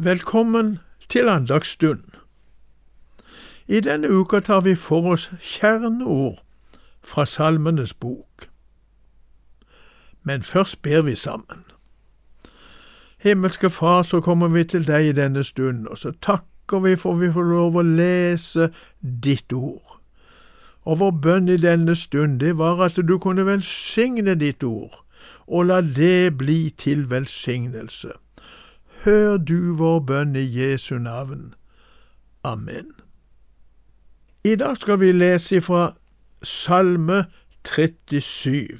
Velkommen til andagsstund. I denne uka tar vi for oss kjerneord fra Salmenes bok. Men først ber vi sammen. Himmelske Far, så kommer vi til deg i denne stund, og så takker vi for vi får lov å lese ditt ord. Og vår bønn i denne stund, det var at du kunne velsigne ditt ord, og la det bli til velsignelse. Hør du vår bønn i Jesu navn. Amen. I dag skal vi lese fra Salme 37.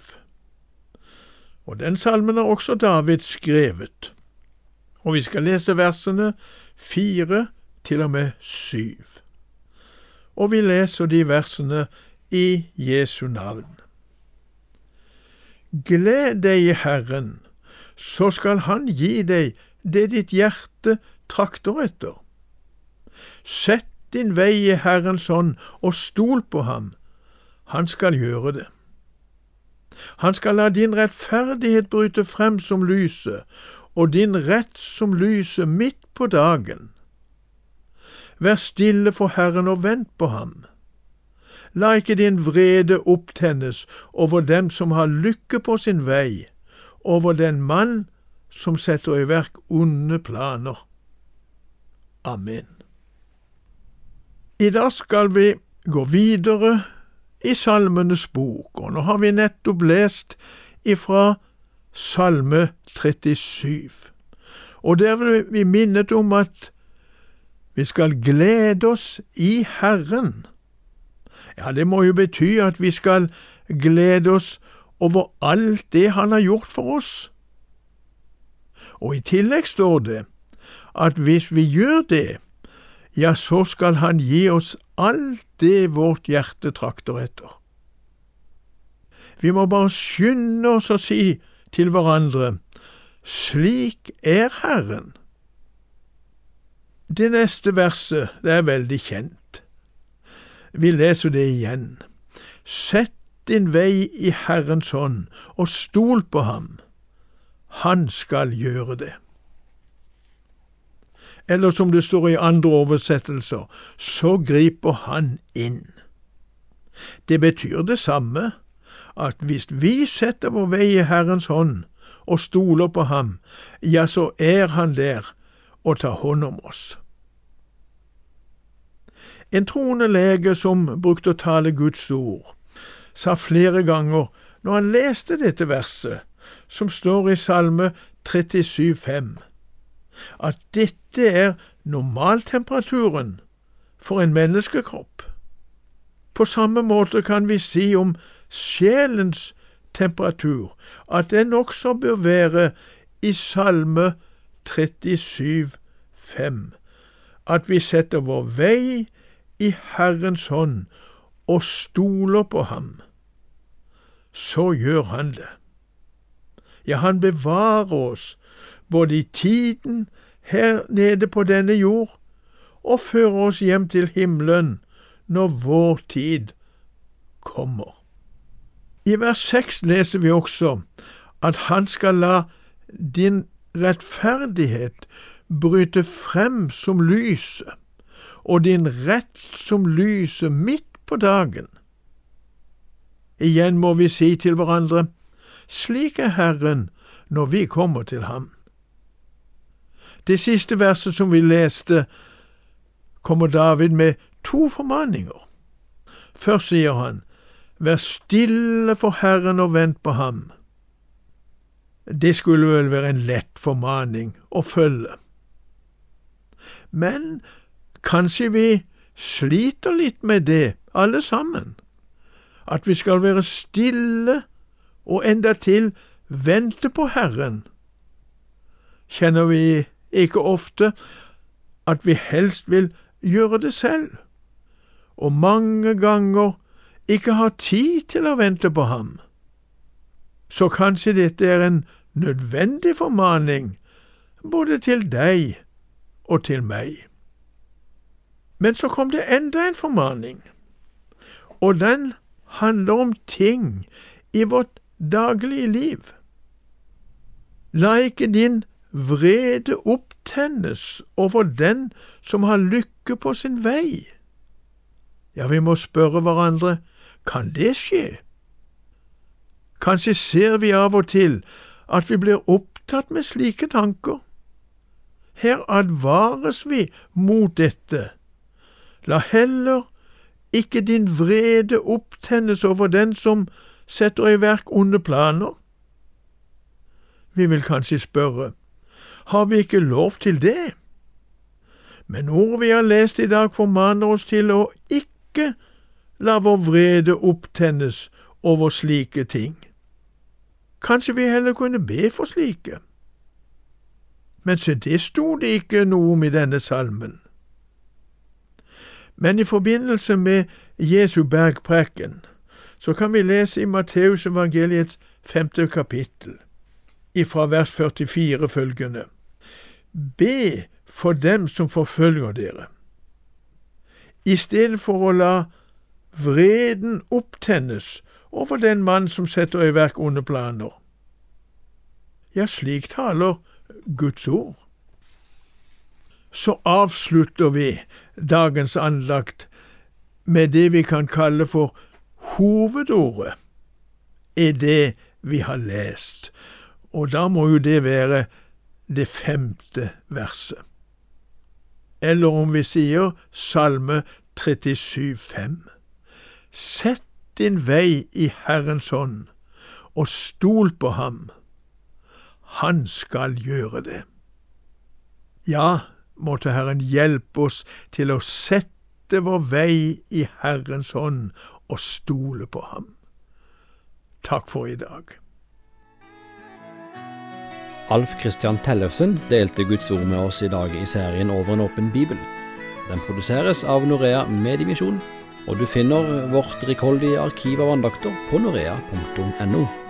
Og den salmen har også David skrevet. Og vi skal lese versene fire til og med syv. Og vi leser de versene i Jesu navn. Gled deg i Herren, så skal Han gi deg det ditt hjerte trakter etter. Sett din vei i Herrens hånd, og stol på ham, han skal gjøre det. Han skal la din rettferdighet bryte frem som lyset, og din rett som lyset midt på dagen. Vær stille for Herren og vent på ham. La ikke din vrede opptennes over dem som har lykke på sin vei, over den mann som setter i verk onde planer. Amen. I dag skal vi gå videre i Salmenes bok, og nå har vi nettopp lest ifra Salme 37. Og der vil vi minnet om at vi skal glede oss i Herren. Ja, det må jo bety at vi skal glede oss over alt det Han har gjort for oss. Og i tillegg står det at hvis vi gjør det, ja, så skal Han gi oss alt det vårt hjerte trakter etter. Vi må bare skynde oss å si til hverandre slik er Herren. Det neste verset det er veldig kjent. Vi leser det igjen. Sett din vei i Herrens hånd, og stol på ham. Han skal gjøre det. Eller som det står i andre oversettelser, så griper han inn. Det betyr det samme, at hvis vi setter vår vei i Herrens hånd og stoler på ham, ja, så er han der og tar hånd om oss. En troende lege som brukte å tale Guds ord, sa flere ganger når han leste dette verset, som står i Salme 37,5, at dette er normaltemperaturen for en menneskekropp. På samme måte kan vi si om sjelens temperatur at den også bør være i Salme 37,5, at vi setter vår vei i Herrens hånd og stoler på ham. Så gjør han det. Ja, han bevarer oss både i tiden her nede på denne jord og fører oss hjem til himmelen når vår tid kommer. I vers seks leser vi også at han skal la din rettferdighet bryte frem som lyset, og din rett som lyset midt på dagen. Igjen må vi si til hverandre, slik er Herren når vi kommer til ham. Det siste verset som vi leste, kommer David med to formaninger. Først sier han, Vær stille for Herren og vent på ham. Det skulle vel være en lett formaning å følge. Men kanskje vi sliter litt med det, alle sammen, at vi skal være stille og endatil vente på Herren. Kjenner vi ikke ofte at vi helst vil gjøre det selv, og mange ganger ikke har tid til å vente på ham. Så kanskje dette er en nødvendig formaning både til deg og til meg. Men så kom det enda en formaning, og den handler om ting i vårt daglige liv. La ikke din vrede opptennes over den som har lykke på sin vei. Ja, vi må spørre hverandre, kan det skje? Kanskje ser vi av og til at vi blir opptatt med slike tanker. Her advares vi mot dette. La heller ikke din vrede opptennes over den som setter i verk onde planer. Vi vil kanskje spørre, har vi ikke lov til det? Men ordet vi har lest i dag, formaner oss til å ikke la vår vrede opptennes over slike ting. Kanskje vi heller kunne be for slike? Men se, det sto det ikke noe om i denne salmen. Men i forbindelse med Jesu bergprekken så kan vi lese i Matteusevangeliets femte kapittel, ifra vers 44 følgende. Be for dem som forfølger dere. I stedet for å la vreden opptennes over den mann som setter i verk onde planer. Ja, slik taler Guds ord. Så avslutter vi dagens andakt med det vi kan kalle for hovedordet er det vi har lest, og da må jo det være det femte verset. Eller om vi sier Salme 37,5. Sett din vei i Herrens hånd, og stol på ham. Han skal gjøre det. Ja, måtte Herren hjelpe oss til å sette vår vei i Herrens hånd og stole på ham. Takk for i dag. Alf Christian Tellefsen delte Guds ord med oss i dag i serien Over en åpen bibel. Den produseres av Norea Mediemisjon, og du finner vårt rikholdige arkiv av andakter på norea.no.